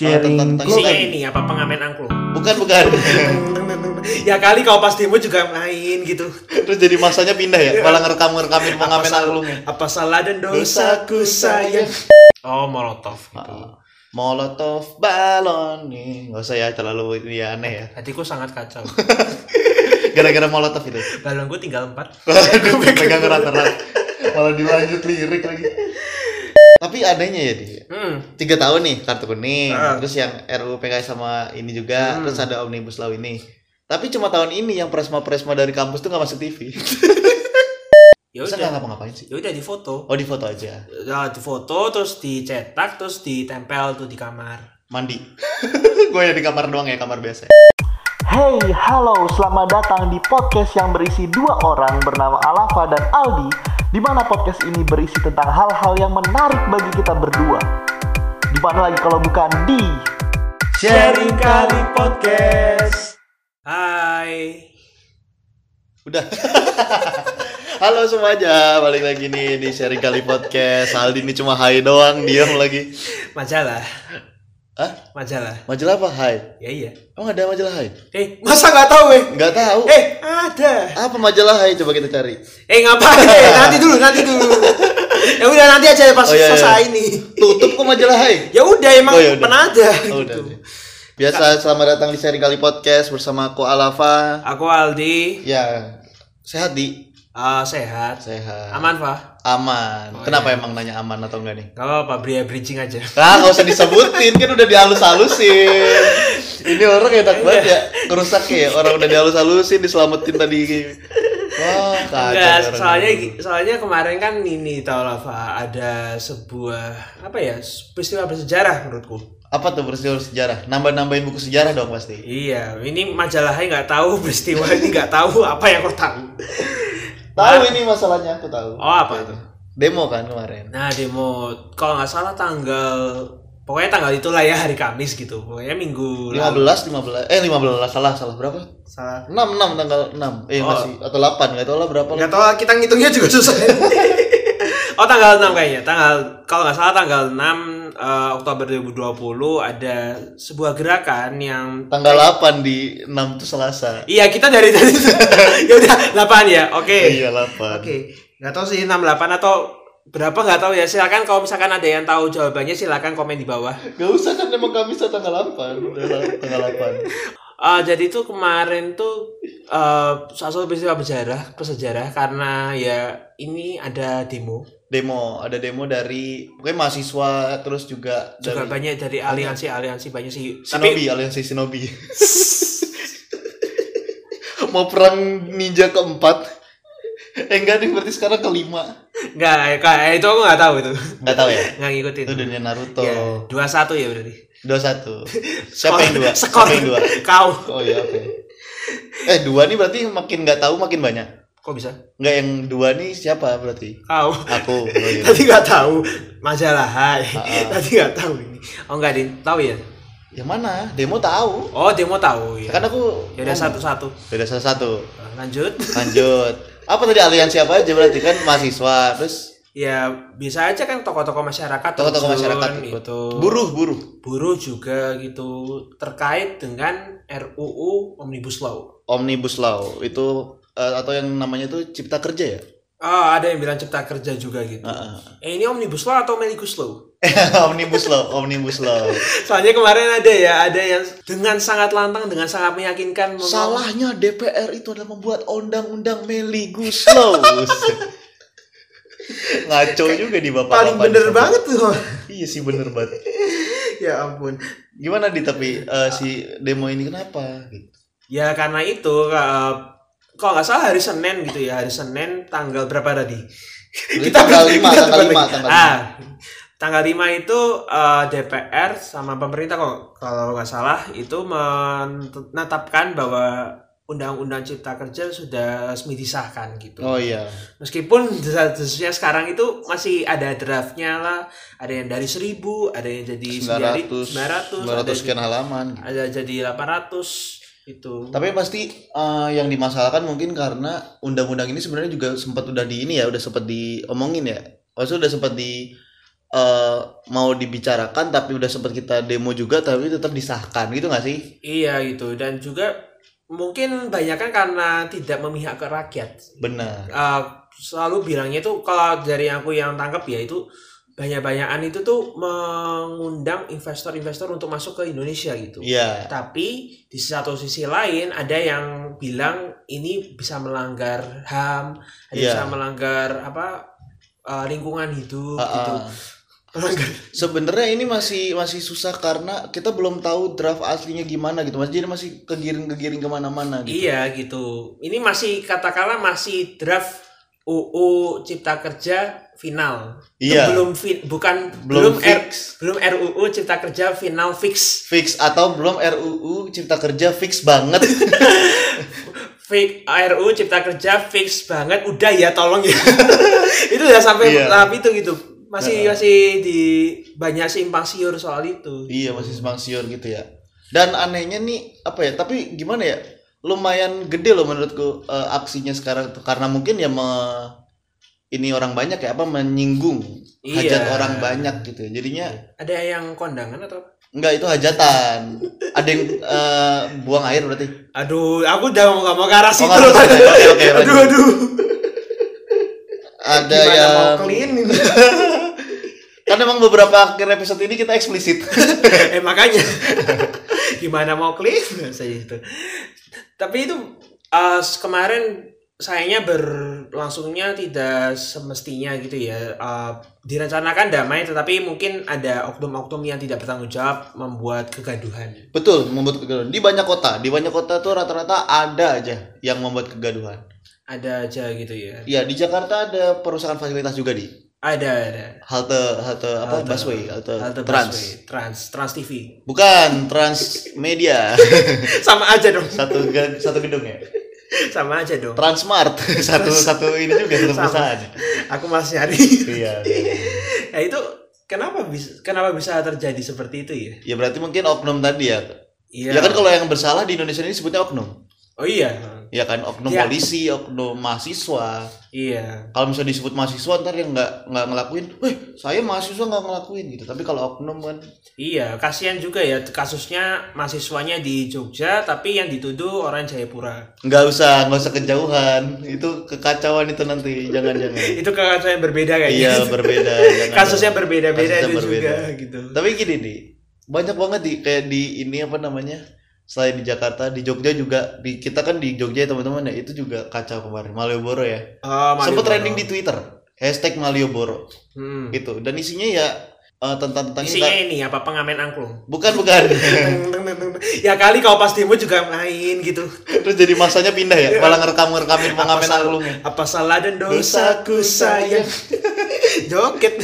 Sharing. Bukan. Isinya ini apa pengamen angklung. Bukan bukan. ya kali kau pas demo juga main gitu. Terus jadi masanya pindah ya, malah ngerekam ngerekamin pengamen angklungnya. apa salah dan dosaku sayang. Oh, Molotov gitu. Ah, Molotov balon nih, nggak usah ya terlalu ini ya, aneh ya. Hatiku sangat kacau. Gara-gara Molotov itu. Balonku tinggal empat. Waduh, pegang rata-rata. Malah dilanjut lirik lagi. Tapi anehnya ya dia. Hmm. Tiga tahun nih kartu kuning, Ah. terus yang RUU PKS sama ini juga, Hmm. terus ada omnibus law ini. Tapi cuma tahun ini yang presma-presma dari kampus tuh nggak masuk TV. Ya udah. nggak ngapa-ngapain sih? Ya udah di foto. Oh di foto aja, Ya, di foto terus dicetak terus ditempel tuh di kamar. mandi. Gue ya di kamar doang ya, kamar biasa. Hey, halo, selamat datang di podcast yang berisi dua orang bernama Alafa dan Aldi, di mana podcast ini berisi tentang hal-hal yang menarik bagi kita berdua. Di mana lagi kalau bukan di Sharing Kali Podcast. Hai. Udah. Halo semuanya, balik lagi nih di sharing kali podcast. Aldi ini cuma hai doang, diam lagi. Majalah. Hah? Majalah. Majalah apa hai? Ya iya. Emang ada majalah hai? Eh, masa nggak tahu eh? Nggak tahu. Eh, ada. Apa majalah hai? Coba kita cari. Eh, ngapain? Eh, nanti dulu, nanti dulu. ya udah nanti aja pas Oh, iya, iya. selesai ini. Tutup kok majalah hai? Ya udah emang Oh, ya udah. pernah ada. Oh, gitu. udah. Biasa selamat datang di sharing kali podcast bersama Ko Alafa. Aku Aldi, Ya, sehat di? Eh, sehat. Sehat. Aman, Pak? Aman. Oh, Kenapa iya. emang nanya aman atau enggak nih? Gak apa-apa, beri bridging aja. Ah, nggak usah disebutin, kan udah dihalus-halusin. Ini orang enak banget ya, ngerusak ya. Orang udah dihalus-halusin, diselamatin tadi. Wah, kacau. Enggak, soalnya soalnya kemarin kan ini tau lah Pak, ada sebuah apa ya peristiwa bersejarah menurutku. apa tuh peristiwa sejarah? Nambah-nambahin buku sejarah dong pasti. Iya, ini majalahnya nggak tahu peristiwa ini nggak tahu apa yang kau tahu. Tahu ini masalahnya, aku tahu. Oh apa itu? Demo kan kemarin. Nah demo kalau nggak salah tanggal pokoknya tanggal itulah ya hari Kamis gitu. Pokoknya minggu lalu. 15, 15, eh 15 salah, salah berapa? Salah. 6, 6 tanggal 6. Eh Oh. masih atau 8, enggak tahu lah berapa. Nggak tahu lah, kita ngitungnya juga susah. oh tanggal 6 kayaknya. Tanggal kalau nggak salah tanggal 6 eh, Oktober 2020 ada sebuah gerakan yang Tanggal 8 di 6 tuh Selasa. Iya kita dari tadi ya udah 8 ya. Oke. Iya, 8. Oke. Nggak tahu sih 68 atau berapa nggak tahu ya. Silakan kalau misalkan ada yang tahu jawabannya silakan komen di bawah. Gak usah kan emang Kamis tanggal 8. Udah lah, tanggal 8. Ah, jadi itu kemarin tuh eh salah satu peristiwa bersejarah, bersejarah karena ya ini ada demo. Demo, ada demo dari pokoknya mahasiswa terus juga Juga dari banyak dari aliansi-aliansi banyak sih. Shinobi, aliansi Shinobi. Mau perang ninja keempat. Eh enggak nih berarti sekarang kelima. Enggak, kayak itu aku nggak tahu itu. Enggak tahu ya. Nggak ngikutin. Itu dunia Naruto. Ya, dua satu ya berarti. Dua satu. Siapa yang dua? Skor. Siapa yang dua? Kau. Oh iya oke. Eh dua nih berarti makin nggak tahu makin banyak. Kok bisa? Enggak yang dua nih siapa berarti? Kau. Aku. Tadi nggak tahu majalah hai. Ah. Tadi nggak tahu ini. Oh nggak din, tahu ya? Yang mana? Demo tahu. Oh demo tahu ya. Kan aku Ya udah satu-satu. Beda satu. Nah, Lanjut. Lanjut. Apa tadi aliansi apa aja berarti kan mahasiswa terus Ya bisa aja kan tokoh-tokoh masyarakat. tokoh-tokoh masyarakat itu. buruh buruh Buruh juga gitu terkait dengan RUU Omnibus Law. omnibus law itu eh, atau yang namanya itu cipta kerja ya Oh, ada yang bilang cipta kerja juga gitu. Heeh. Eh ini Omnibus Law atau Omnibus Law? omnibus law omnibus law Soalnya kemarin ada ya, ada yang dengan sangat lantang, dengan sangat meyakinkan salahnya DPR itu adalah membuat undang-undang meligus law ngaco juga di bapak paling bener banget tuh. iya sih bener banget ya ampun. gimana di tapi eh, si demo ini kenapa Ya karena itu eh, kalau nggak salah hari Senin gitu ya, hari Senin tanggal berapa tadi? Itu tanggal lima, kita tanggal lima, tanggal Ah, tanggal 5 itu eh, DPR sama pemerintah kok. Kalau nggak salah itu menetapkan bahwa Undang-Undang Cipta Kerja sudah resmi disahkan gitu. oh iya. Meskipun desas-desusnya sekarang itu masih ada draftnya lah, ada yang dari 1000, ada yang jadi 900 900, 900 ada, sekian halaman. ada jadi 800 itu. Tapi pasti eh, yang dimasalahkan mungkin karena undang-undang ini sebenarnya juga sempat udah di ini ya, udah sempat diomongin ya. Maksudnya udah sempat di eh, mau dibicarakan tapi udah sempat kita demo juga tapi tetap disahkan gitu nggak sih Iya gitu dan juga mungkin banyak kan karena tidak memihak ke rakyat. benar Eh, selalu bilangnya itu kalau dari aku yang tangkap ya itu banyak-banyakan itu tuh mengundang investor-investor untuk masuk ke Indonesia gitu. iya Tapi di satu sisi lain ada yang bilang ini bisa melanggar HAM, ada Iya. bisa melanggar apa eh, lingkungan hidup Ah, gitu. ah. Melanggar. sebenarnya ini masih masih susah karena kita belum tahu draft aslinya gimana gitu mas jadi masih kegiring-kegiring ke mana-mana gitu Iya gitu. Ini masih katakanlah masih draft UU Cipta Kerja final. Itu Iya. Belum fi- bukan Belum belum R- fix. belum RUU Cipta Kerja final fix. fix atau belum RUU Cipta Kerja fix banget Fix RUU Cipta Kerja fix banget. Udah ya tolong ya. itu udah sampai Iya. tahap itu gitu. Masih Heeh. masih di banyak simpang siur soal itu. iya masih simpang siur gitu ya dan anehnya nih apa ya tapi gimana ya lumayan gede loh menurutku eh, aksinya sekarang tuh karena mungkin ya me- ini orang banyak ya apa menyinggung Iya. hajat orang banyak gitu ya. Jadinya Ada yang kondangan atau? Enggak itu hajatan. Ada yang eh, buang air berarti. Aduh, aku udah mau gak mau ke arah situ. oke, lanjut. aduh, aduh. ada Gimana yang mau clean ini? kan emang beberapa akhir episode ini kita eksplisit. Eh makanya. Gimana mau clean? Saya itu. Tapi itu eh, kemarin sayangnya berlangsungnya tidak semestinya gitu ya. Eh, direncanakan damai tetapi mungkin ada oknum-oknum yang tidak bertanggung jawab membuat kegaduhan. Betul membuat kegaduhan. Di banyak kota di banyak kota tuh rata-rata ada aja yang membuat kegaduhan. Ada aja gitu ya. Iya di Jakarta ada perusahaan fasilitas juga di. Ada ada. Halte halte apa? Halte- busway halte, halte trans? Busway, trans trans TV bukan Transmedia. Sama aja dong. Satu satu gedung ya sama aja dong. Transmart. Satu satu ini juga satu perusahaan aku masih nyari iya. Ya itu kenapa bisa kenapa bisa terjadi seperti itu ya? Ya berarti mungkin oknum tadi ya? Iya. Ya kan kalau yang bersalah di Indonesia ini sebutnya oknum? Oh iya ya kan oknum Ya. polisi oknum mahasiswa iya kalau misalnya disebut mahasiswa ntar yang nggak nggak ngelakuin, weh saya mahasiswa nggak ngelakuin gitu. Tapi kalau oknum kan, Iya, kasihan juga ya kasusnya mahasiswanya di Jogja tapi yang dituduh orang Jayapura. nggak usah nggak usah kejauhan. Itu kekacauan itu nanti, jangan jangan. Itu kasusnya yang berbeda kayaknya. iya berbeda. kasusnya berbeda-beda Kasusnya itu berbeda. juga gitu. Tapi gini nih, banyak banget di kayak di ini apa namanya? Selain di Jakarta, di Jogja juga di kita kan di Jogja ya teman-teman ya itu juga kacau kemarin Malioboro ya. Sempet Malioboro. trending di Twitter hashtag Malioboro Hmm. gitu dan isinya ya eh, tentang tentang Isinya ini apa pengamen angklung. bukan bukan ya kali kau pas demo juga main gitu. Terus jadi masanya pindah ya, malah ngerekam-ngerekamin Apa pengamen salah- angklungnya. Apa salah dan dosaku sayang. Joget.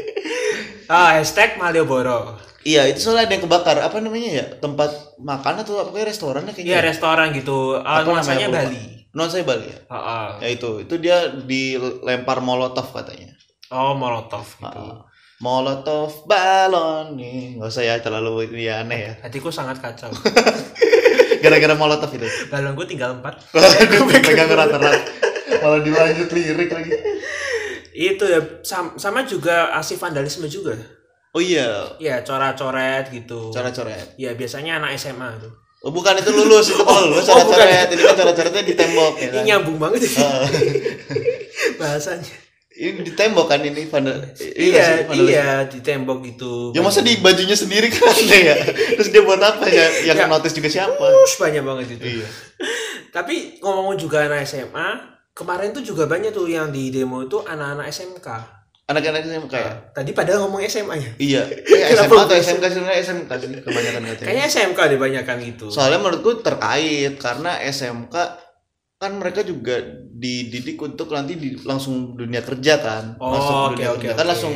ah, hashtag Malioboro. Iya, itu soalnya ada yang kebakar. Apa namanya ya? Tempat makan atau apa kayak restorannya kayaknya. Iya, restoran gitu. Ah, Apa namanya, nuansanya. Bali. Nuansanya Bali ya. Ah, ah. Ya itu, itu dia dilempar molotov katanya. Oh, Molotov gitu. Ah, molotov balon nih. Nggak usah ya terlalu ini ya, aneh ya. Hatiku sangat kacau. Gara-gara molotov itu. Balonku tinggal empat. Waduh, pegang rata-rata. Malah dilanjut lirik lagi. Itu ya sam- sama juga aksi vandalisme juga. Oh iya, Ya coret-coret gitu. coret-coret. Ya biasanya anak SMA tuh. Oh, bukan itu lulus, itu kalau lulus Oh, bukan. coret-coret. Ini kan coret-coretnya di tembok ya Ini kan. nyambung banget ya Ah. bahasanya. Ini di tembok kan ini vandal. Iya, iya di tembok gitu. Ya masa di bajunya sendiri kan ya. Terus dia buat apa ya? Yang Ya. notice juga siapa? Terus banyak banget itu. Iya. Tapi ngomong juga anak SMA, kemarin tuh juga banyak tuh yang di demo itu anak-anak SMK. Anak-anak SMK ya? Tadi padahal ngomong SMA ya. Iya. Eh, Kenapa SMA atau SMK sebenarnya SMK sih kebanyakan katanya. Kayaknya SMK deh banyakan gitu. Soalnya menurutku terkait karena SMK kan mereka juga dididik untuk nanti di, langsung dunia kerja kan. Masuk Oh, oke dunia oke kerja. oke. Kan langsung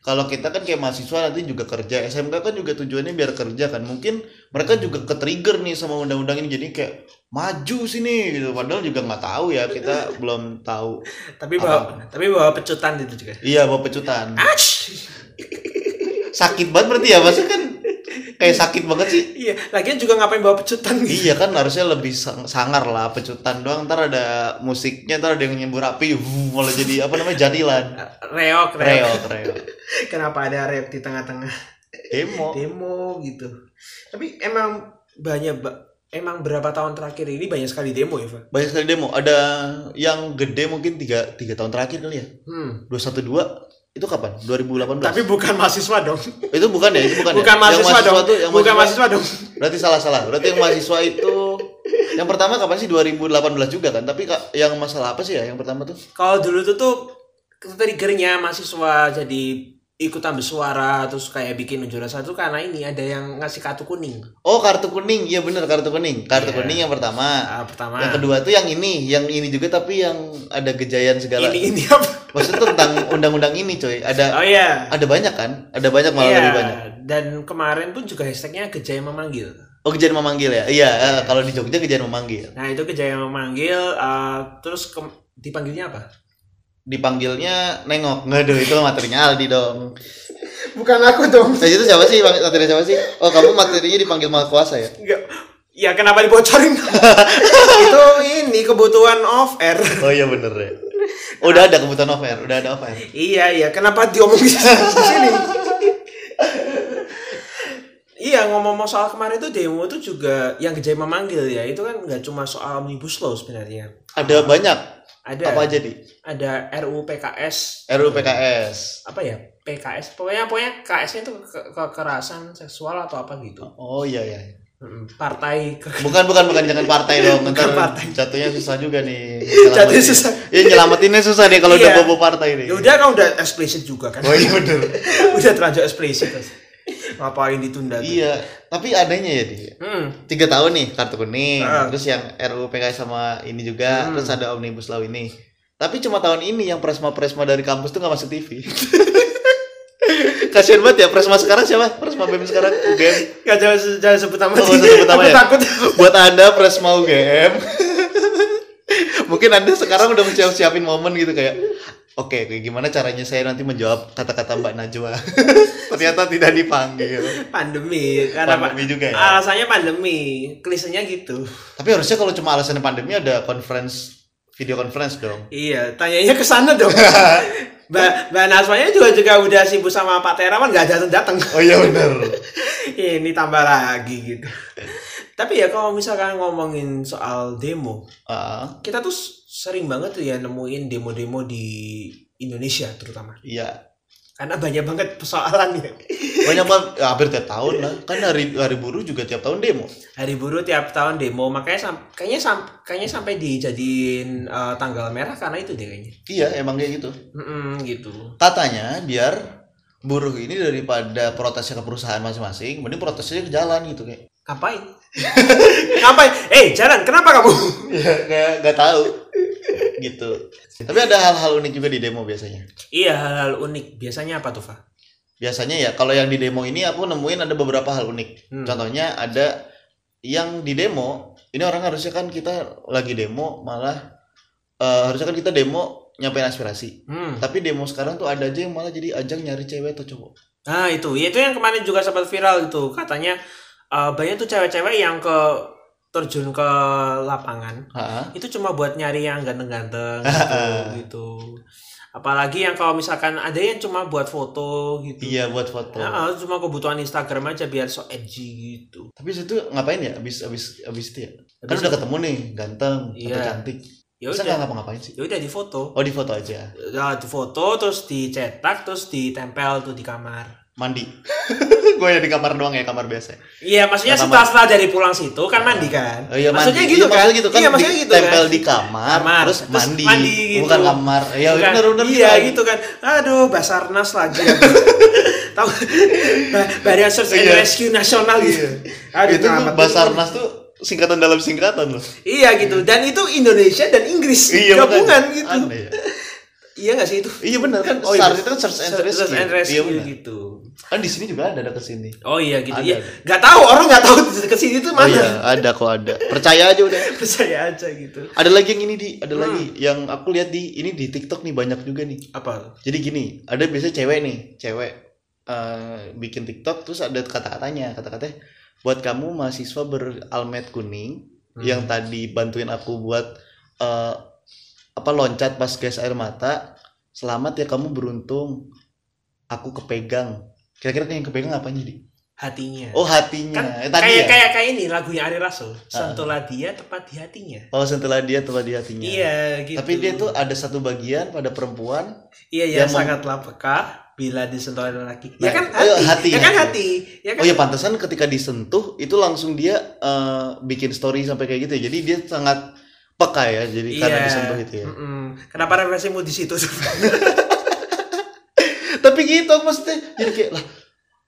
kalau kita kan kayak mahasiswa nanti juga kerja. SMK kan juga tujuannya biar kerja kan. Mungkin mereka juga ke trigger nih sama undang-undang ini. Jadi kayak maju sini gitu. Padahal juga nggak tahu ya. Kita belum tahu Tapi bawa tapi bawa pecutan itu juga. iya bawa pecutan. Ash! sakit banget berarti ya. Maksudnya kan kayak sakit banget sih Iya, lagian juga ngapain bawa pecutan gitu. iya kan harusnya lebih sang- sangar lah pecutan doang ntar ada musiknya ntar ada yang nyembur api wuh, malah jadi apa namanya jadilan Reok, reok. reok reok Kenapa ada reok di tengah-tengah demo demo gitu? Tapi emang banyak ba- emang berapa tahun terakhir ini banyak sekali demo ya, Pak? banyak sekali demo ada yang gede mungkin tiga tiga tahun terakhir kali ya Hmm. 212 itu kapan 2018 Tapi bukan mahasiswa dong. itu bukan ya itu bukan, Bukan ya? mahasiswa, yang dong. tuh yang bukan mahasiswa dong. berarti salah salah berarti yang mahasiswa itu yang pertama kapan sih 2018 juga kan tapi Kak, yang masalah apa sih ya yang pertama tuh Kalau dulu tuh tuh triggernya mahasiswa jadi ikutan bersuara terus kayak bikin unjuk rasa itu karena ini ada yang ngasih kartu kuning. oh kartu kuning iya bener kartu kuning kartu Iya. kuning yang pertama Ah, pertama. yang kedua tuh yang ini yang ini juga tapi yang ada gejayan segala ini ini apa? maksudnya tentang undang-undang ini coy ada Oh iya. ada banyak kan ada banyak malah Iya, lebih banyak Dan kemarin pun juga hashtagnya Gejaya memanggil. oh gejayan memanggil ya iya eh, kalau di Jogja gejayan memanggil Nah itu Gejaya memanggil, uh, terus ke- dipanggilnya apa? Dipanggilnya nengok ngaduh itu materinya Aldi dong Bukan aku dong. nah itu siapa sih materi siapa sih oh kamu materinya dipanggil kuasa ya Enggak. Ya kenapa dibocorin? itu ini kebutuhan off air. oh iya bener ya udah ada kebutuhan off air udah ada off air iya iya, kenapa diomongin di sini? Iya ngomong-ngomong soal kemarin itu demo itu juga yang Gejaya memanggil ya itu kan nggak cuma soal omnibus law sebenarnya. ada banyak Ada apa aja di ada RUU PKS RUU PKS apa ya PKS pokoknya pokoknya KS itu ke- kekerasan seksual atau apa gitu. oh iya iya Partai ke bukan bukan bukan jangan partai dong Bukan ntar partai. jatuhnya susah juga nih Jatuhnya susah. iya nyelamatinnya susah deh kalau udah Iya. bobo partai nih Ya udah kan udah eksplisit juga kan. oh iya bener udah terlanjur eksplisit. Ngapain ditunda tuh? iya tapi adanya ya di Hmm. tiga tahun nih kartu kuning Ah. terus yang RUU PKS sama ini juga Hmm. terus ada omnibus law ini tapi cuma tahun ini yang presma presma dari kampus tuh nggak masuk TV kasian banget ya presma sekarang siapa presma bem sekarang UGM Gak jangan, jangan sebut nama Oh, sebut nama ya? takut. buat anda presma UGM mungkin anda sekarang udah siap siapin momen gitu kayak oke kayak gimana caranya saya nanti menjawab kata-kata Mbak Najwa ternyata tidak dipanggil Pandemi. Karena Pandemi juga ya? Alasannya pandemi. Klisenya gitu. tapi harusnya kalau cuma alasannya pandemi ada conference video conference dong Iya, tanyanya ke sana dong. Mbak Mbak Nasmanya juga juga udah sibuk sama Pak Terawan nggak datang datang. oh iya bener Ini tambah lagi gitu. Tapi ya kalau misalkan ngomongin soal demo, Ah, kita tuh sering banget tuh ya nemuin demo-demo di Indonesia terutama. iya Karena banyak banget persoalannya. banyak banget ya, hampir tiap tahun lah kan hari hari buruh juga tiap tahun demo Hari buruh tiap tahun demo, makanya sam- kayaknya sam- kayaknya sampai dijadiin eh, tanggal merah karena itu deh kayaknya. iya emang kayak gitu Mm-mm, gitu. katanya biar buruh ini daripada protesnya ke perusahaan masing-masing mending protesnya ke jalan gitu kayak Ngapain? Ngapain? Eh, jalan. Kenapa kamu? ya kayak nggak tahu gitu tapi ada hal-hal unik juga di demo biasanya iya, hal-hal unik. Biasanya apa tuh, Fa? biasanya ya kalau yang di demo ini aku nemuin ada beberapa hal unik Hmm. contohnya ada yang di demo ini orang harusnya kan kita lagi demo malah eh, harusnya kan kita demo nyampein aspirasi Hmm. tapi demo sekarang tuh ada aja yang malah jadi ajang nyari cewek atau cowok Nah, itu. Ya, itu yang kemarin juga sempat viral itu. Katanya eh, banyak tuh cewek-cewek yang ke terjun ke lapangan Hah? itu cuma buat nyari yang ganteng-ganteng gitu, gitu. Apalagi yang kalau misalkan ada yang cuma buat foto gitu. iya buat foto Nah, cuma kebutuhan Instagram aja biar so edgy gitu. tapi itu ngapain ya abis abis abis itu ya kan Habis udah ketemu nih ganteng atau Iya. cantik Ya udah, nggak ngapa-ngapain sih ya udah di foto. oh di foto aja Ya, di foto terus dicetak terus ditempel tuh di kamar. Mandi gue ya di kamar doang ya kamar biasa Iya, maksudnya Nah, setelah setelah dari pulang situ kan mandi kan. Oh iya maksudnya mandi. gitu Iya, kan? maksudnya gitu kan. Iya, maksudnya gitu tempel kan. di kamar, Kamar, terus, terus mandi. mandi gitu. Bukan kamar. Ya Bukan. benar benar Iya gitu kan. Aduh, Basarnas lagi. Tahu Ba- Badan Search and Iya. Rescue Nasional gitu. Aduh, Itu tuh. Basarnas tuh singkatan dalam singkatan loh. Iya gitu. Dan itu Indonesia dan Inggris Iya gabungan gitu. Aneh ya. Iya gak sih itu? Iya benar kan. Oh, iya. SARS itu kan search and rescue. Search and Rescue Iya gitu. Kan di sini juga ada dekat sini. Oh iya gitu. Ada, ada. Gak tahu orang nggak tahu ke sini tuh Oh mana. iya, ada kok ada. Percaya aja udah. Percaya aja gitu. Ada lagi yang ini di, ada Hmm. lagi yang aku lihat di ini di TikTok nih banyak juga nih. Apa? Jadi gini, ada biasanya cewek nih, cewek eh, bikin TikTok terus ada kata-katanya kata-katanya buat kamu mahasiswa beralmet kuning Hmm. yang tadi bantuin aku buat eh, apa loncat pas gas air mata selamat ya kamu beruntung aku kepegang kira-kira yang kepegang apanya di hatinya oh hatinya kan Eh, tadi kayak ya kayak kayak ini lagunya Ari Rasul sentuhlah dia tepat di hatinya oh setelah dia telah di hatinya iya gitu tapi dia tuh ada satu bagian pada perempuan iya yang yang mem- sangatlah peka bila disentuh oleh lelaki Nah, ya kan oh, hati, hati, ya kan hati. hati ya kan Oh ya pantesan ketika disentuh itu langsung dia eh, bikin story sampai kayak gitu ya. Jadi dia sangat peka ya. Jadi karena Iya. disentuh itu ya. Mm-mm. kenapa referensimu di situ Tapi gitu maksudnya jadi kayak lah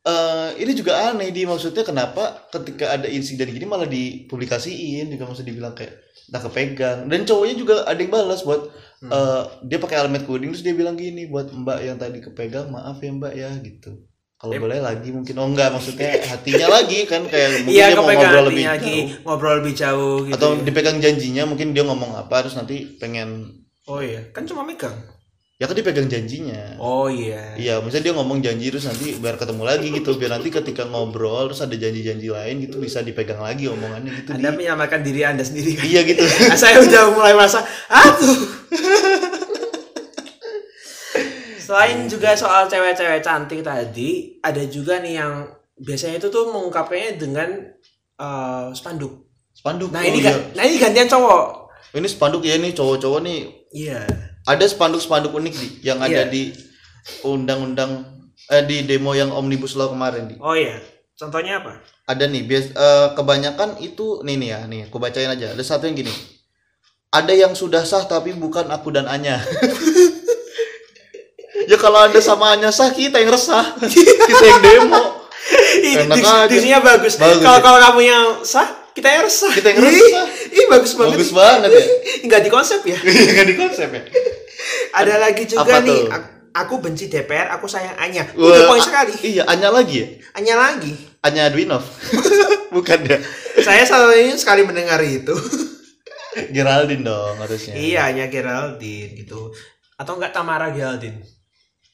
eh, ini juga aneh di maksudnya kenapa ketika ada insiden gini malah dipublikasiin juga maksud dibilang kayak tak kepegang dan cowoknya juga ada yang balas buat Hmm. eh, dia pakai helmet kuning terus dia bilang gini buat mbak yang tadi kepegang maaf ya mbak ya gitu kalau boleh lagi mungkin oh enggak maksudnya hatinya lagi kan kayak mungkin iya dia mau ngobrol lebih lagi jauh. ngobrol lebih jauh gitu atau ya. dipegang janjinya mungkin dia ngomong apa terus nanti pengen oh iya kan cuma megang ya kan dipegang janjinya. Oh iya. Iya misalnya dia ngomong janji terus nanti biar ketemu lagi gitu. Biar nanti ketika ngobrol terus ada janji-janji lain gitu bisa dipegang lagi omongannya gitu anda Di- menyamakan diri anda sendiri. Kan iya gitu. Nah, saya udah mulai merasa aduh. Selain juga soal cewek-cewek cantik tadi ada juga nih yang biasanya itu tuh mengungkapkannya dengan eh, spanduk. Spanduk? Nah oh, ini iya. kan nah ini gantian cowok. Ini spanduk ya nih cowok-cowok nih. Iya ada spanduk-spanduk unik di yang ada Iya. di undang-undang eh di demo yang omnibus law kemarin di oh iya contohnya apa ada nih bias eh, kebanyakan itu nih nih ya nih aku bacain aja ada satu yang gini ada yang sudah sah tapi bukan aku dan Anya ya kalau anda sama Anya sah kita yang resah kita yang demo Enak dis- aja. disinya bagus. Bagus Kalau ya? kalau kamu yang sah, kita yang resah. Kita yang resah. Ih, bagus banget. bagus banget ya Enggak di konsep ya. nggak di konsep ya Ada lagi juga Apa nih. tuh? Aku benci DPR, aku sayang Anya. Wah, poin sekali. iya Anya lagi ya Anya lagi. Anya Dwinov bukan ya Saya selalu ingin sekali mendengar itu. Geraldine dong harusnya iya, Anya Geraldine gitu. Atau enggak Tamara Geraldine?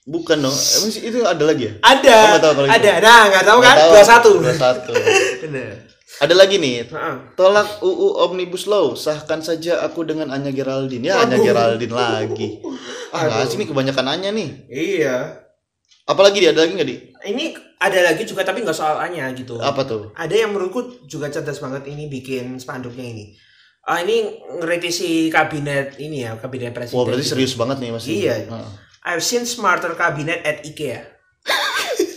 bukan dong emang sih itu ada lagi ya Ada. Nggak tahu kalau itu. ada. Nah, enggak tahu kan? Nggak Dua satu. dua satu. Ada lagi nih. Tolak UU Omnibus Law, sahkan saja aku dengan Anya Geraldine. Ya, Anya. Geraldine lagi. Ah, nggak Aduh. sih nih kebanyakan Anya nih. Iya. Apalagi dia ada lagi nggak di? Ini ada lagi juga tapi nggak soal Anya gitu. Apa tuh? ada yang menurutku juga cerdas banget ini bikin spanduknya ini. Ah ini ngeritisi kabinet ini ya, kabinet presiden. Wah, berarti gitu. serius banget nih Mas. Iya. Heeh. I've seen smarter cabinet at IKEA.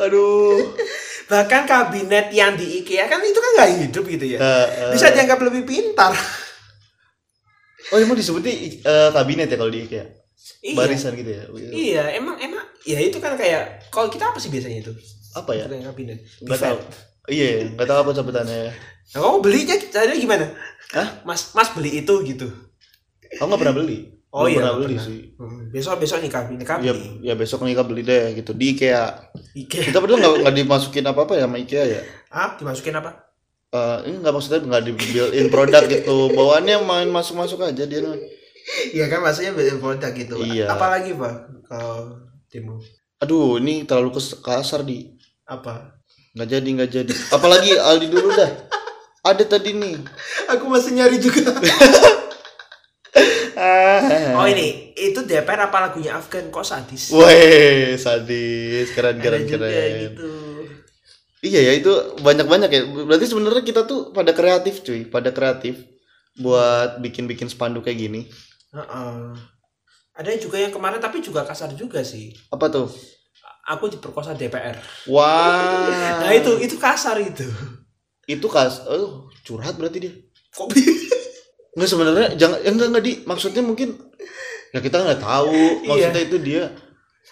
Aduh. Bahkan kabinet yang di IKEA kan itu kan nggak hidup gitu ya. Eh, eh. Bisa dianggap lebih pintar. Oh, emang disebutnya eh, kabinet ya kalau di IKEA? iya. Barisan gitu ya. Iya, emang emang ya itu kan kayak kalau kita apa sih biasanya itu? Apa ya? Kabinet. Tahu. Iya, nggak tahu apa sebutannya. Nah, kamu belinya caranya gimana? Hah? Mas Mas beli itu gitu. Aku nggak pernah beli. Oh iya, pernah beli pernah. sih. Hmm, besok besok nih kabinet Ya, kabinet. ya besok nih beli deh gitu di IKEA. IKEA. Kita berdua nggak nggak dimasukin apa apa ya sama IKEA ya? Ah, dimasukin apa? Eh, ini nggak maksudnya nggak di built in produk gitu bawaannya main masuk masuk aja dia. Iya kan maksudnya beli produk gitu. Iya. Apalagi pak kalau timu aduh ini terlalu kasar di apa? nggak jadi nggak jadi apalagi Aldi dulu dah ada tadi nih Aku masih nyari juga. ah. oh ini itu DPR apa lagunya Afgan kok sadis? Weh, sadis, keren keren keren. gitu. Iya ya itu banyak banyak ya. Berarti sebenarnya kita tuh pada kreatif cuy, pada kreatif buat bikin-bikin spanduk kayak gini. Heeh. Ada juga yang kemarin tapi juga kasar juga sih. Apa tuh? Aku diperkosa DPR. Wah. Nah itu itu kasar itu. itu kas, oh curhat berarti dia. Kok Nggak sebenarnya jangan ya enggak enggak di maksudnya mungkin ya kita nggak tahu maksudnya itu dia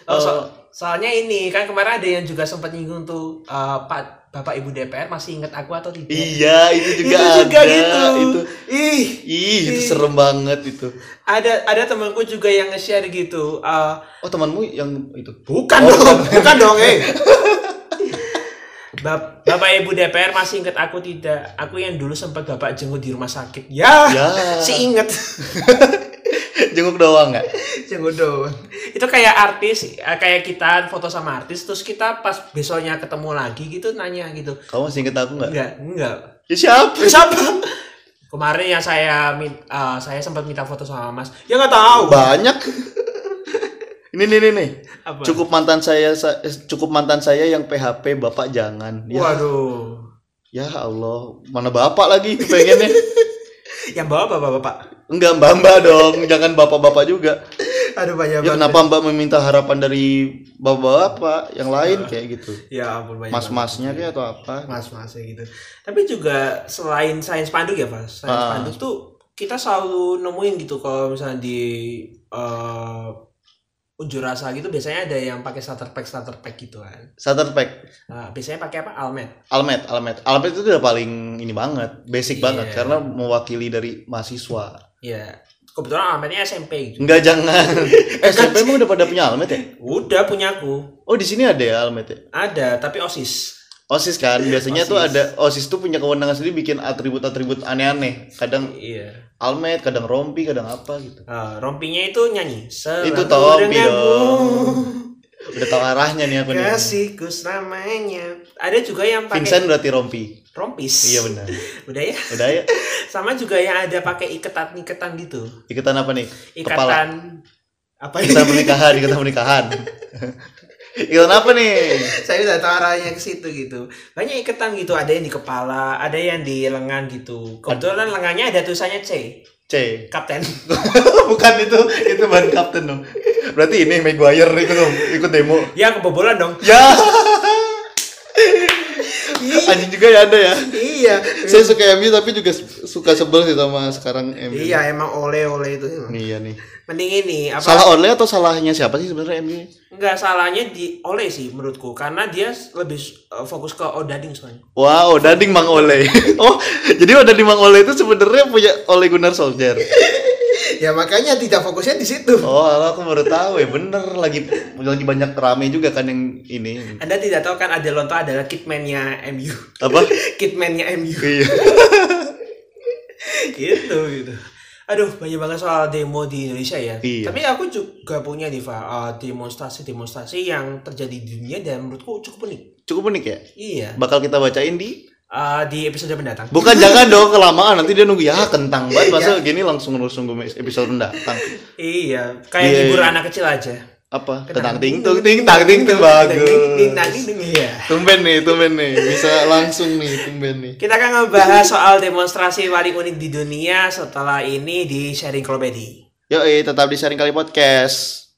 Oh, so- eh, soalnya ini kan kemarin ada yang juga sempat nyinggung tuh eh, Pak Bapak Ibu DPR masih ingat aku atau tidak? iya itu juga itu ada juga gitu. itu Ih, ih itu Ih. serem banget itu ada ada temanku juga yang nge-share gitu. eh, oh temanmu yang itu bukan Oh, dong, bukan dong, eh. Bap- Bapak Ibu DPR masih ingat aku tidak? Aku yang dulu sempat Bapak jenguk di rumah sakit. Ya, ya si inget. jenguk doang nggak Jenguk doang. Itu kayak artis, eh, kayak kita foto sama artis, terus kita pas besoknya ketemu lagi gitu nanya gitu. kamu masih inget aku nggak Enggak, enggak. ya siapa Siapa? Kemarin yang saya eh, saya sempat minta foto sama Mas. Ya nggak tahu. banyak ini nih nih nih Apa? cukup mantan saya sa- eh, cukup mantan saya yang PHP bapak jangan. Ya, Waduh. ya Allah mana bapak lagi pengennya? Yang bawa bapak-bapak. enggak mbak mbak dong. Jangan bapak bapak juga. Aduh banyak ya kenapa mbak meminta harapan dari bapak bapak yang lain? Kayak gitu. Ya ampun banyak. mas masnya kayak atau apa? Mas mas gitu. Tapi juga selain sains panduk ya mas sains Ah. panduk tuh kita selalu nemuin gitu kalau misalnya di eh unjuk rasa gitu biasanya ada yang pakai starter pack starter pack gitu kan. Starter pack? Nah, biasanya pakai apa? Almet. Almet almet. Almet itu udah paling ini banget basic Iya. banget karena mewakili dari mahasiswa. Ya kebetulan almetnya SMP gitu. Enggak jangan. SMP emang udah pada punya almet ya? Udah punyaku oh di sini ada ya almet ya? Ada tapi osis. Osis kan? Biasanya tuh OSIS. ada osis tuh punya kewenangan sendiri bikin atribut-atribut aneh-aneh. Kadang iya almet kadang rompi kadang apa gitu. Ah, rompinya itu nyanyi. Selalu Itu denganmu. dong. udah tahu arahnya nih aku nih. Kasihku selamanya. Ada juga yang pakai Vincent berarti rompi. Rompis. Iya benar. Udah ya? Udah ya? Sama juga yang ada pakai iketan iketan gitu. Iketan apa nih? Ikatan kepala apa ikatan pernikahan ikatan pernikahan ikatan apa nih? Saya udah tahu arahnya ke situ gitu. Banyak iketan gitu. Ada yang di kepala ada yang di lengan gitu. Kebetulan lengannya ada tulisannya C. C. Kapten. Bukan itu itu ban kapten dong. Berarti ini Maguire ikut dong. Ikut demo. Ya kebobolan dong. Ya anjing juga ya ada ya? Iya. Saya suka MU tapi juga suka sebel sih sama sekarang MU iya emang oleh oleh itu. Iya nih. Mending ini apa? Salah Ole atau salahnya siapa sih sebenarnya MU nggak salahnya di oleh sih menurutku. Karena dia lebih uh, fokus ke odading soalnya. Wow, Dading Mang Ole. oh, jadi Odading Mang Ole itu sebenarnya punya Ole Gunnar Solskjaer. ya makanya tidak fokusnya di situ Oh, aku baru tahu ya. Bener lagi lagi banyak rame juga kan yang ini. anda tidak tahu kan ada lonto adalah kitman-nya MU Apa? kitman-nya MU iya. gitu gitu aduh banyak banget soal demo di Indonesia ya Iya. tapi aku juga punya nih Fa uh, demonstrasi-demonstrasi yang terjadi di dunia dan menurutku cukup unik Cukup unik ya. iya Bakal kita bacain di Uh, di episode mendatang Bukan jangan dong kelamaan nanti dia nunggu ya kentang banget masa gini langsung langsung episode mendatang. iya kayak Iya, hibur iya. anak kecil aja Apa? Tentang ting tung ting tang ting ting bagus. Ting, tang, ting, ting, iya Tumben nih, tumben nih. Bisa langsung nih, tumben nih. kita akan ngebahas soal demonstrasi paling unik di dunia setelah ini di sharing komedi Yo, tetap di sharing kali podcast.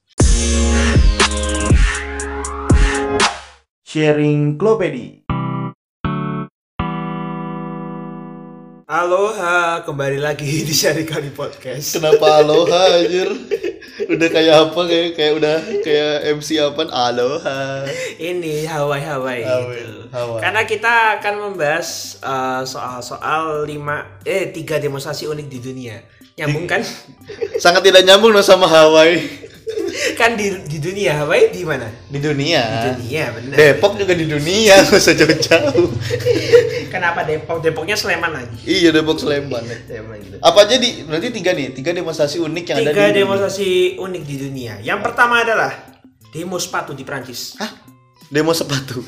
Sharing Klopedi. Aloha, kembali lagi di Sharing Kali Podcast. Kenapa aloha anjir? Udah kayak apa kayak kayak udah kayak MC apaan? Aloha. Ini Hawaii Hawaii. Hawaii, gitu. Hawaii. Karena kita akan membahas uh, soal-soal lima eh tiga demonstrasi unik di dunia. Nyambung kan? Sangat tidak nyambung dong sama Hawaii. kan di di dunia Hawaii di mana? Di dunia. Di dunia, benar. Depok juga di dunia, nggak usah jauh-jauh. Kenapa Depok? Depoknya Sleman lagi. iya, Depok Sleman. Sleman gitu. Apa aja di berarti tiga nih, tiga demonstrasi unik yang ada Tiga di demonstrasi unik di dunia. Yang pertama adalah demo sepatu di Prancis. Hah? Demo sepatu.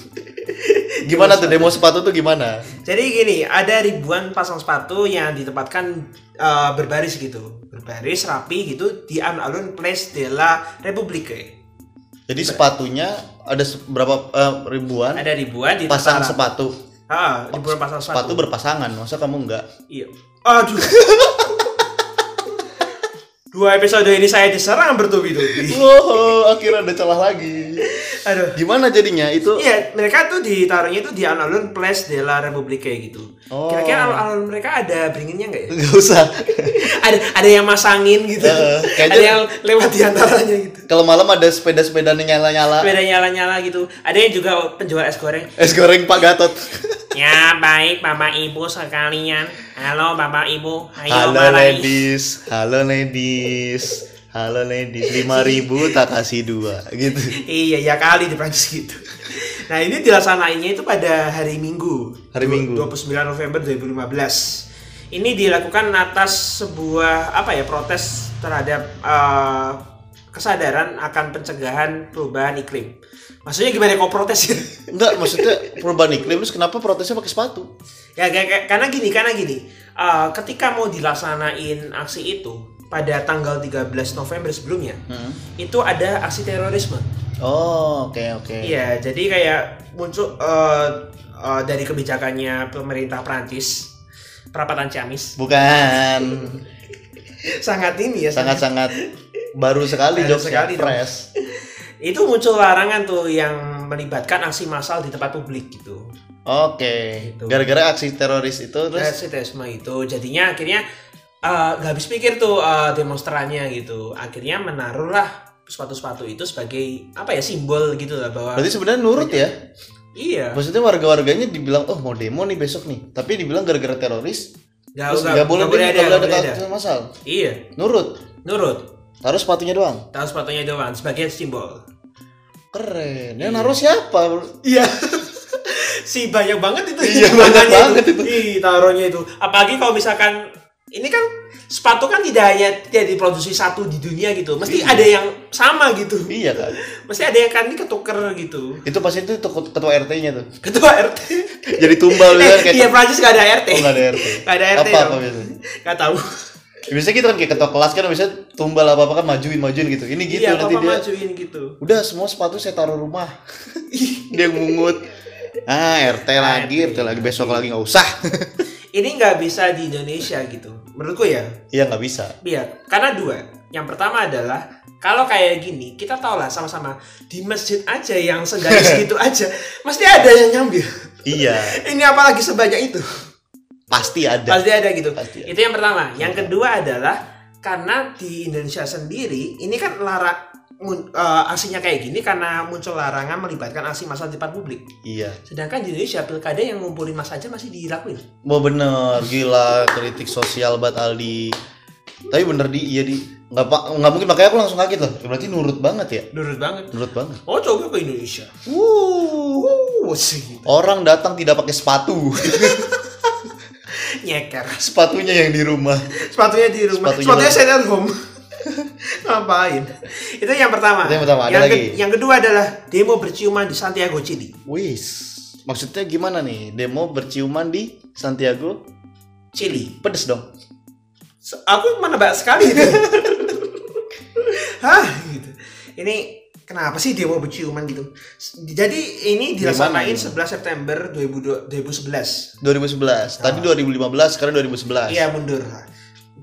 gimana tuh demo sepatu tuh gimana? Jadi gini, ada ribuan pasang sepatu yang ditempatkan uh, berbaris gitu, berbaris rapi gitu di alun-alun Place de la République. Jadi sepatunya ada berapa eh, ribuan Ada ribuan di pasang sepatu. Ah, ribuan pasang sepatu. Sepatu berpasangan, masa kamu enggak? Iya. Aduh. Dua episode ini saya diserang bertubi-tubi. Wow, akhirnya ada celah lagi. Aduh. Gimana jadinya itu? Iya, mereka tuh ditaruhnya itu di alun-alun Place de la République gitu. Oh. Kira-kira alun-alun mereka ada beringinnya nggak ya? Gak usah. ada ada yang masangin gitu. Kayaknya- ada yang lewat di antaranya gitu. Kalau malam ada sepeda-sepeda nyala-nyala. Sepeda nyala-nyala gitu. Ada yang juga penjual es goreng. Es goreng Pak Gatot. Ya baik Bapak Ibu sekalian. Halo Bapak Ibu. Ayo Halo ladies, halo ladies, halo ladies. Lima ribu tak kasih dua, gitu. Iya ya kali di Prancis gitu. Nah ini dilaksanainnya itu pada hari Minggu. Hari Minggu. 29 November 2015. Ini dilakukan atas sebuah apa ya protes terhadap eh, kesadaran akan pencegahan perubahan iklim. Maksudnya gimana kok protes ya? Enggak, maksudnya perubahan iklim terus kenapa protesnya pakai sepatu? ya karena gini, karena gini. eh, ketika mau dilaksanain aksi itu pada tanggal 13 November sebelumnya, Hmm. itu ada aksi terorisme. Oh, oke oke. Iya, jadi kayak muncul eh, eh, dari kebijakannya pemerintah Prancis, perapatan Ciamis, Bukan. sangat ini ya, Sangat-sangat baru sekali Baru sekali fresh. itu muncul larangan tuh yang melibatkan aksi massal di tempat publik gitu. Oke. Gitu. Gara-gara aksi teroris itu terus Terus terorisme itu jadinya akhirnya eh, nggak habis pikir tuh eh, demonstrannya gitu. Akhirnya menaruhlah sepatu-sepatu itu sebagai apa ya simbol gitu lah bahwa berarti sebenarnya nurut ya. iya Maksudnya warga-warganya dibilang oh mau demo nih besok nih, tapi dibilang gara-gara teroris nggak terus nggak- nggak boleh ada nggak boleh ada boleh ada. kasus masal. iya Nurut. nurut Taruh sepatunya doang. tahu sepatunya doang sebagai simbol Keren. Ya naruh siapa? Iya. si banyak banget itu. Iya, banyak banget itu. Ih, taruhnya itu. Apalagi kalau misalkan ini kan sepatu kan tidak hanya tidak diproduksi satu di dunia gitu. Mesti Iya. ada yang sama gitu. Iya kan. Mesti ada yang kan ini ketuker gitu. Itu pasti itu ketua ketua RT-nya tuh. Ketua RT. Jadi tumbal eh, gitu kayak iya Prancis gak ada RT. Oh, nggak ada RT. Nggak ada RT Apa apa biasanya? Gak tahu. Ya, biasanya gitu kan kayak ketua kelas kan biasanya tumbal apa apa kan majuin majuin gitu. Ini gitu iya, nanti dia. majuin gitu. Udah semua sepatu saya taruh rumah. dia mungut. Ah RT lagi, RT lagi besok lagi nggak usah. Ini nggak bisa di Indonesia gitu. Menurutku ya. Iya nggak bisa. Iya, karena dua. Yang pertama adalah kalau kayak gini, kita tau lah sama-sama di masjid aja yang segaris gitu aja, mesti ada yang nyambil. Iya, Ini apalagi sebanyak itu, pasti ada. pasti ada gitu. Pasti ada. Itu yang pertama. Yang kedua adalah karena di Indonesia sendiri ini kan larak mun- eh, aksinya kayak gini karena muncul larangan melibatkan aksi massa di tempat publik. Iya. Sedangkan di Indonesia pilkada yang ngumpulin massa aja masih dilakuin. Mau bener, gila kritik sosial buat Aldi. Tapi bener di, iya di, nggak pak, nggak mungkin makanya aku langsung kaget loh. Berarti nurut banget ya, Nurut banget. nurut banget. Oh coba ke Indonesia. Wuh, Wuh, sih. orang datang tidak pakai sepatu, Nyeker. sepatunya yang di rumah. sepatunya di rumah Sepatunya sepatunya, stay at home ngapain? Itu yang pertama. Itu yang pertama, ada yang, lagi? yang kedua adalah demo berciuman di Santiago Chili. Wis, maksudnya gimana nih? Demo berciuman di Santiago, Chili. pedes dong. Aku menebak sekali itu. Hah? Gitu. Ini kenapa sih demo berciuman gitu? Jadi ini dilaksanain ini? 11 September 2002 2011 2011, tadi 2015, sekarang 2011. iya mundur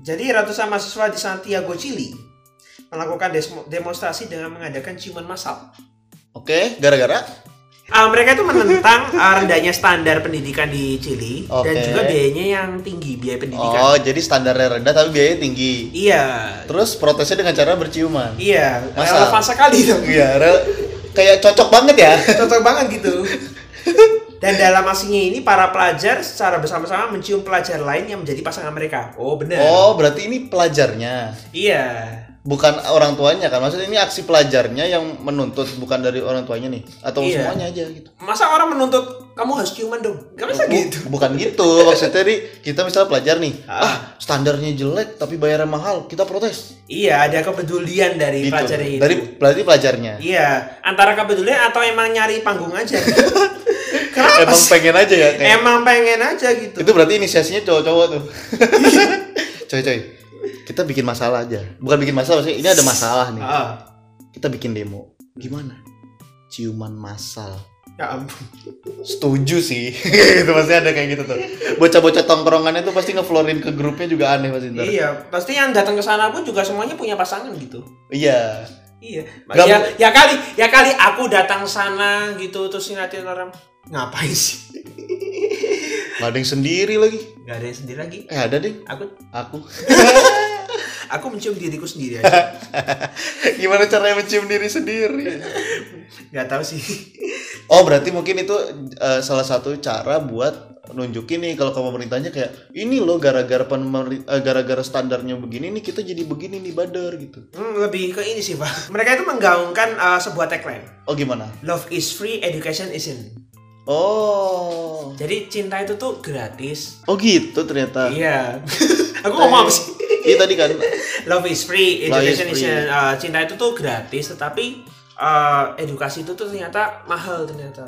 jadi ratusan mahasiswa di Santiago Chili melakukan demonstrasi dengan mengadakan ciuman massal Oke, gara-gara Ah, mereka itu menentang ah, rendahnya standar pendidikan di Chili dan Oke. juga biayanya yang tinggi biaya pendidikan. Oh, jadi standarnya rendah tapi biayanya tinggi. Iya, Terus protesnya dengan cara berciuman. iya, Masa? relevan sekali dong. Iya, kayak cocok banget ya. Cocok banget gitu. Dan dalam aksinya ini para pelajar secara bersama-sama mencium pelajar lain yang menjadi pasangan mereka. Oh benar. Oh, berarti ini pelajarnya, Iya. bukan orang tuanya kan? Maksudnya ini aksi pelajarnya yang menuntut, bukan dari orang tuanya nih, atau Iya. semuanya aja gitu? Masa orang menuntut kamu harus ciuman dong? Gak bisa gitu. Bukan gitu, maksudnya nih kita misalnya pelajar nih, Ah. ah standarnya jelek tapi bayaran mahal, kita protes. Iya, ada kepedulian dari Gitu. pelajar itu. Dari berarti pelajarnya. Iya, antara kepedulian atau emang nyari panggung aja. Kenapa Emang sih? pengen aja ya kayak. Emang pengen aja gitu. Itu berarti inisiasinya cowok-cowok tuh. coy coy. Kita bikin masalah aja. Bukan bikin masalah sih, ini ada masalah nih. Ah, Kita bikin demo. Gimana? Ciuman massal. ya ampun. Setuju sih. itu pasti ada kayak gitu tuh. Bocah-bocah tongkrongannya tuh pasti ngeflorin ke grupnya juga aneh pasti ntar. Iya, pasti yang datang ke sana pun juga semuanya punya pasangan gitu. Iya. Iya. Gak ya, ya kali, ya kali aku datang sana gitu terus ngeliatin orang ngapain sih? Nggak ada yang sendiri lagi. Gak ada yang sendiri lagi. Eh ada deh. Aku Aku. aku mencium diriku sendiri aja. Gimana caranya mencium diri sendiri? Gak tahu sih. Oh berarti mungkin itu eh, salah satu cara buat nunjukin nih kalau ke pemerintahnya kayak ini loh gara-gara eh, gara-gara standarnya begini nih kita jadi begini nih badar gitu. Hmm, lebih ke ini sih pak. Mereka itu menggaungkan uh, sebuah tagline. Oh gimana? Love is free, education isn't. Oh. Jadi cinta itu tuh gratis. Oh gitu ternyata. Iya. aku ngomong apa sih? Iya tadi kan. Love is free, Love is education is, free. uh, cinta itu tuh gratis, tetapi uh, edukasi itu tuh ternyata mahal ternyata.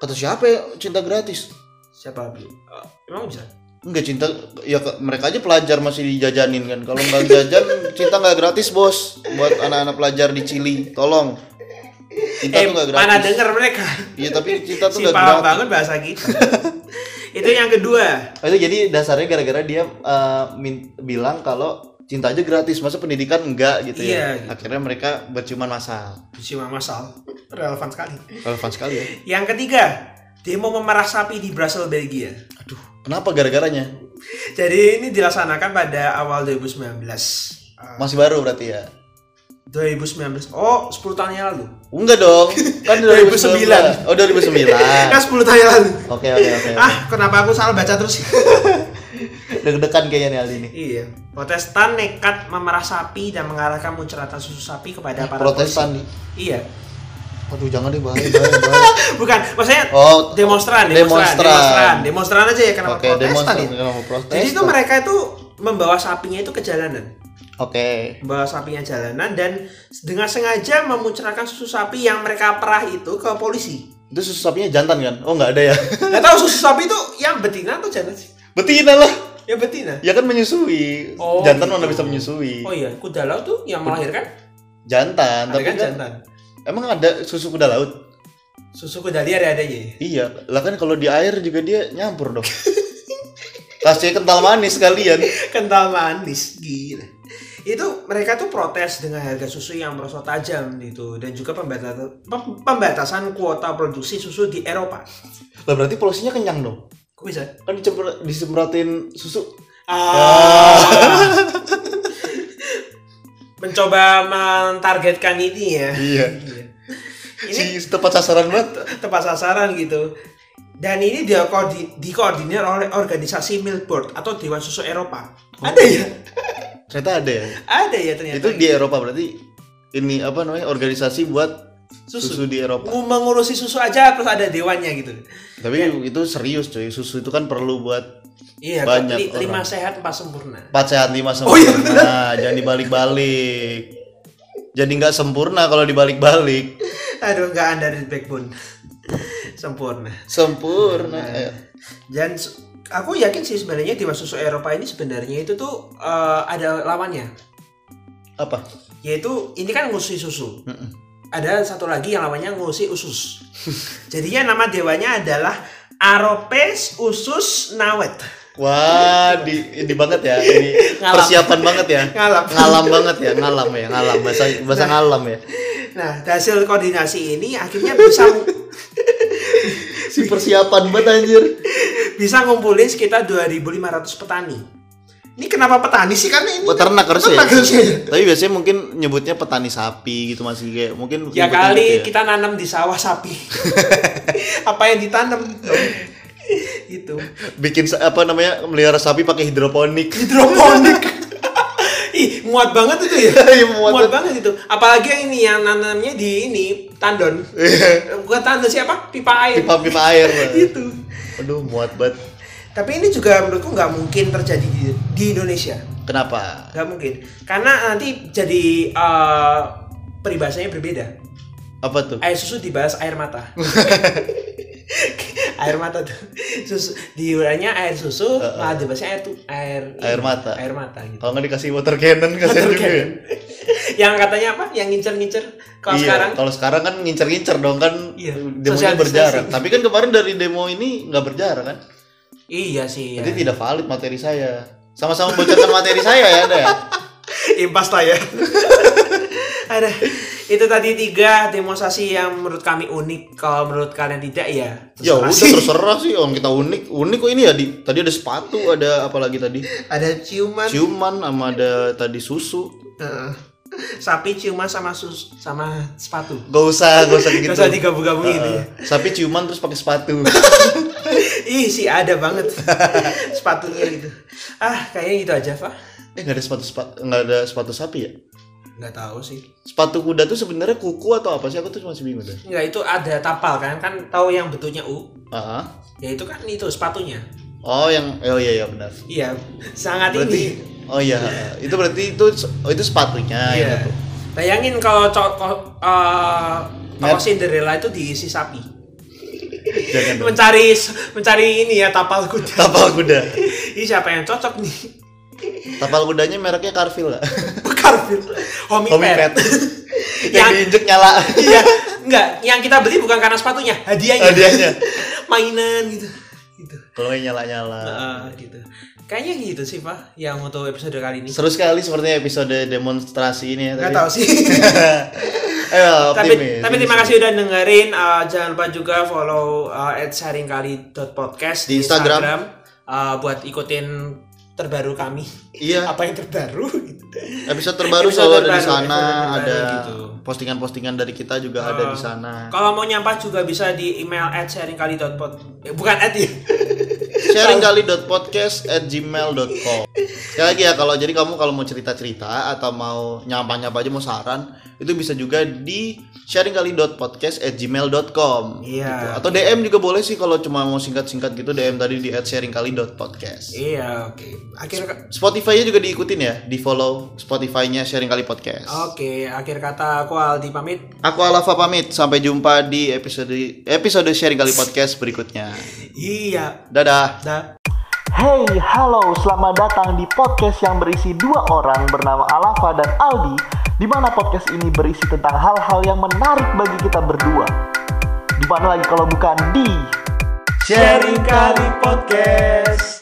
Kata siapa ya cinta gratis? Siapa? Uh, emang bisa? Enggak cinta ya mereka aja pelajar masih dijajanin kan. Kalau nggak jajan cinta nggak gratis bos. Buat anak-anak pelajar di Chili, tolong. Cinta eh, tuh nggak gratis. mana denger mereka? Iya tapi cinta tuh Si paham gratis. banget bahasa kita. itu yang kedua. Oh, itu jadi dasarnya gara-gara dia min- bilang kalau cinta aja gratis, masa pendidikan enggak gitu Iya, ya. gitu. Akhirnya mereka berciuman massal. Cuma masal. Relevan sekali. Relevan sekali ya. Yang ketiga, demo memerah sapi di Brussels, Belgia. Aduh, kenapa gara-garanya? Jadi ini dilaksanakan pada awal 2019. Uh, Masih baru berarti ya? 2019. Oh, 10 tahun yang lalu. Enggak dong, kan 2009. 2009. Oh, 2009. Kan 10 tahun yang lalu. Oke, oke, oke. Ah, kenapa aku salah baca terus? Deg-degan kayaknya nih Aldi nih. iya. Protestan nekat memerah sapi dan mengarahkan muncratan susu sapi kepada para Protestan nih. polisi. Iya. Aduh, jangan deh bahaya, bahaya, bahaya. Bukan, maksudnya Oh, demonstran, demonstran, demonstran. demonstran, demonstran aja ya kenapa Oke, protestan demonstran ya? kenapa protestan? Jadi itu mereka itu membawa sapinya itu ke jalanan. Oke. Membawa sapinya jalanan dan dengan sengaja memuncrakan susu sapi yang mereka perah itu ke polisi. Itu susu sapinya jantan kan? Oh, enggak ada ya. Gak tahu susu sapi itu yang betina atau jantan sih? Betina lah. Yang betina. Ya kan menyusui. Oh, jantan gitu. mana bisa menyusui. Oh iya, kuda laut tuh yang melahirkan. Jantan, Ada tapi kan kan jantan. emang ada susu kuda laut? Susu kuda liar ada adanya. ya? Iya, lah kan kalau di air juga dia nyampur dong. Kasih kental manis kalian. Kental manis, gila. Itu mereka tuh protes dengan harga susu yang merosot tajam gitu dan juga pembatasan pem- pembatasan kuota produksi susu di Eropa. Lah berarti polusinya kenyang dong. Kok bisa? Kan disemprotin susu. Ah. Mencoba mentargetkan ini ya. Iya. Ini Si tepat sasaran banget. tepat sasaran gitu. Dan ini dia dikoordinir oleh organisasi Milk Board atau Dewan Susu Eropa. Ada ya? Ternyata ada ya. Ada ya ternyata. Itu di Eropa berarti ini apa namanya organisasi buat Susu. susu, di Eropa. Ngu- mengurusi susu aja terus ada dewannya gitu. Tapi itu serius cuy. Susu itu kan perlu buat Iya, Banyak li- lima orang. sehat empat sempurna. empat sehat lima Oh, iya, sempurna. Jangan dibalik-balik. Jadi nggak sempurna kalau dibalik-balik. Aduh, nggak anda dari backbone. sempurna. Sempurna. Nah. Ayo. Aku yakin sih sebenarnya Dewan Susu Eropa ini sebenarnya itu tuh eh, ada lawannya. Apa? Yaitu ini kan ngurusi susu. Mm-mm. Ada satu lagi yang namanya ngurusi usus. Jadinya nama dewanya adalah Aropes Usus Nawet. Wah, di ini banget ya. Ini Ngalam. persiapan banget ya. Ngalam. Ngalam banget ya, ngalam ya, ngalam bahasa bahasa ngalam ya. Nah, hasil koordinasi ini akhirnya bisa Si persiapan banget anjir. Bisa ngumpulin sekitar 2.500 petani. Ini kenapa petani sih? Karena ini Peternak harusnya. Peternak harusnya. Tapi biasanya mungkin nyebutnya petani sapi gitu masih kayak mungkin Ya kali gitu ya. kita nanam di sawah sapi. Apa yang ditanam? gitu. bikin apa namanya melihara sapi pakai hidroponik. Hidroponik. Ih, muat banget itu ya. Iya, muat muat, banget itu. Apalagi yang ini yang nanamnya di ini tandon. Bukan tandon siapa? Pipa air. Pipa-pipa air. Pak. Itu. Aduh, muat banget. Tapi ini juga menurutku nggak mungkin terjadi di, di Indonesia. Kenapa? Nggak mungkin. Karena nanti jadi eh, peribahasanya berbeda. Apa tuh? Air susu dibahas air mata. air mata tuh. Susu diurainya air susu, malah dibahasnya air tuh air Air mata. Air mata gitu. Kalau nggak dikasih water cannon Water juga. ya. cannon. yang katanya apa? Yang ngincer-ngincer. Kalau iya, sekarang kalau sekarang kan ngincer-ngincer dong kan Iya, demonya berjarak. Tapi kan kemarin dari demo ini nggak berjarak kan? iya sih. Ya. Jadi tidak valid materi saya. Sama-sama bocorkan materi saya ya, ada ya. impas lah ya. Ada. Itu tadi tiga demonstrasi yang menurut kami unik. Kalau menurut kalian tidak ya. Ya udah sih. terserah sih orang kita unik. Unik kok ini ya di tadi ada sepatu, ada apa lagi tadi? Ada ciuman. Ciuman sama ada tadi susu. Heeh. Sapi ciuman sama sus sama sepatu. Gak usah, gak usah gitu. Gak usah digabung-gabung gitu ya. Heeh. Sapi ciuman terus pakai sepatu. Ih sih ada banget sepatunya gitu. Ah kayaknya gitu aja Pak. eh nggak ada sepatu sepatu nggak ada sepatu sapi ya? Nggak tahu sih. Sepatu kuda tuh sebenarnya kuku atau apa sih? Aku tuh masih bingung deh. Nggak itu ada tapal kan kan tahu yang bentuknya U. Ah, Ya itu kan itu sepatunya. oh yang oh iya iya benar. Iya sangat Berarti ini. Oh iya, itu berarti itu oh, itu sepatunya Iya. itu. Bayangin kalau cowok uh, Mer- Cinderella itu diisi sapi. Jangan dong. Mencari mencari ini ya tapal kuda. Tapal kuda. Ini siapa yang cocok nih? Tapal kudanya mereknya Carville nggak? Carville. Homie, Homie Pet. Yang Yang- diinjek nyala. Iya, enggak. Yang kita beli bukan karena sepatunya, hadiahnya. Hadiahnya. Mainan gitu. Gitu. Kalau nyala-nyala. Heeh, gitu. Kayaknya gitu sih, Pak, yang untuk episode kali ini. Seru sekali sepertinya episode demonstrasi ini ya. Enggak tahu sih. Ayo, tapi optimis. tapi terima kasih udah dengerin Uh, jangan lupa juga follow uh, @sharingkali.podcast Di Instagram. Uh, buat ikutin terbaru kami Iya. apa yang terbaru gitu. Episode terbaru Episode selalu ada di terbaru, sana, terbaru ada gitu. postingan-postingan dari kita juga ada di Uh, sana. kalau mau nyampa juga bisa di email @sharingkali.pod eh, bukan at ya sharingkali.podcast@gmail.com. Sekali lagi ya kalau jadi kamu kalau mau cerita-cerita atau mau nyapa-nyapa aja mau saran itu bisa juga di sharingkali.podcast@gmail.com. Iya. Gitu. Atau DM juga boleh sih kalau cuma mau singkat-singkat gitu DM tadi di @sharingkali.podcast. iya oke akhir Spotify-nya juga diikutin ya, di follow Spotify-nya Sharing Kali Podcast. oke akhir kata aku Aldi pamit Aku Alafa pamit, sampai jumpa di episode episode Sharing Kali Podcast berikutnya. iya Dadah. dah Hey, halo, selamat datang di podcast yang berisi dua orang bernama Alafa dan Aldi, di mana podcast ini berisi tentang hal-hal yang menarik bagi kita berdua. Di mana lagi kalau bukan di Sharing Kali Podcast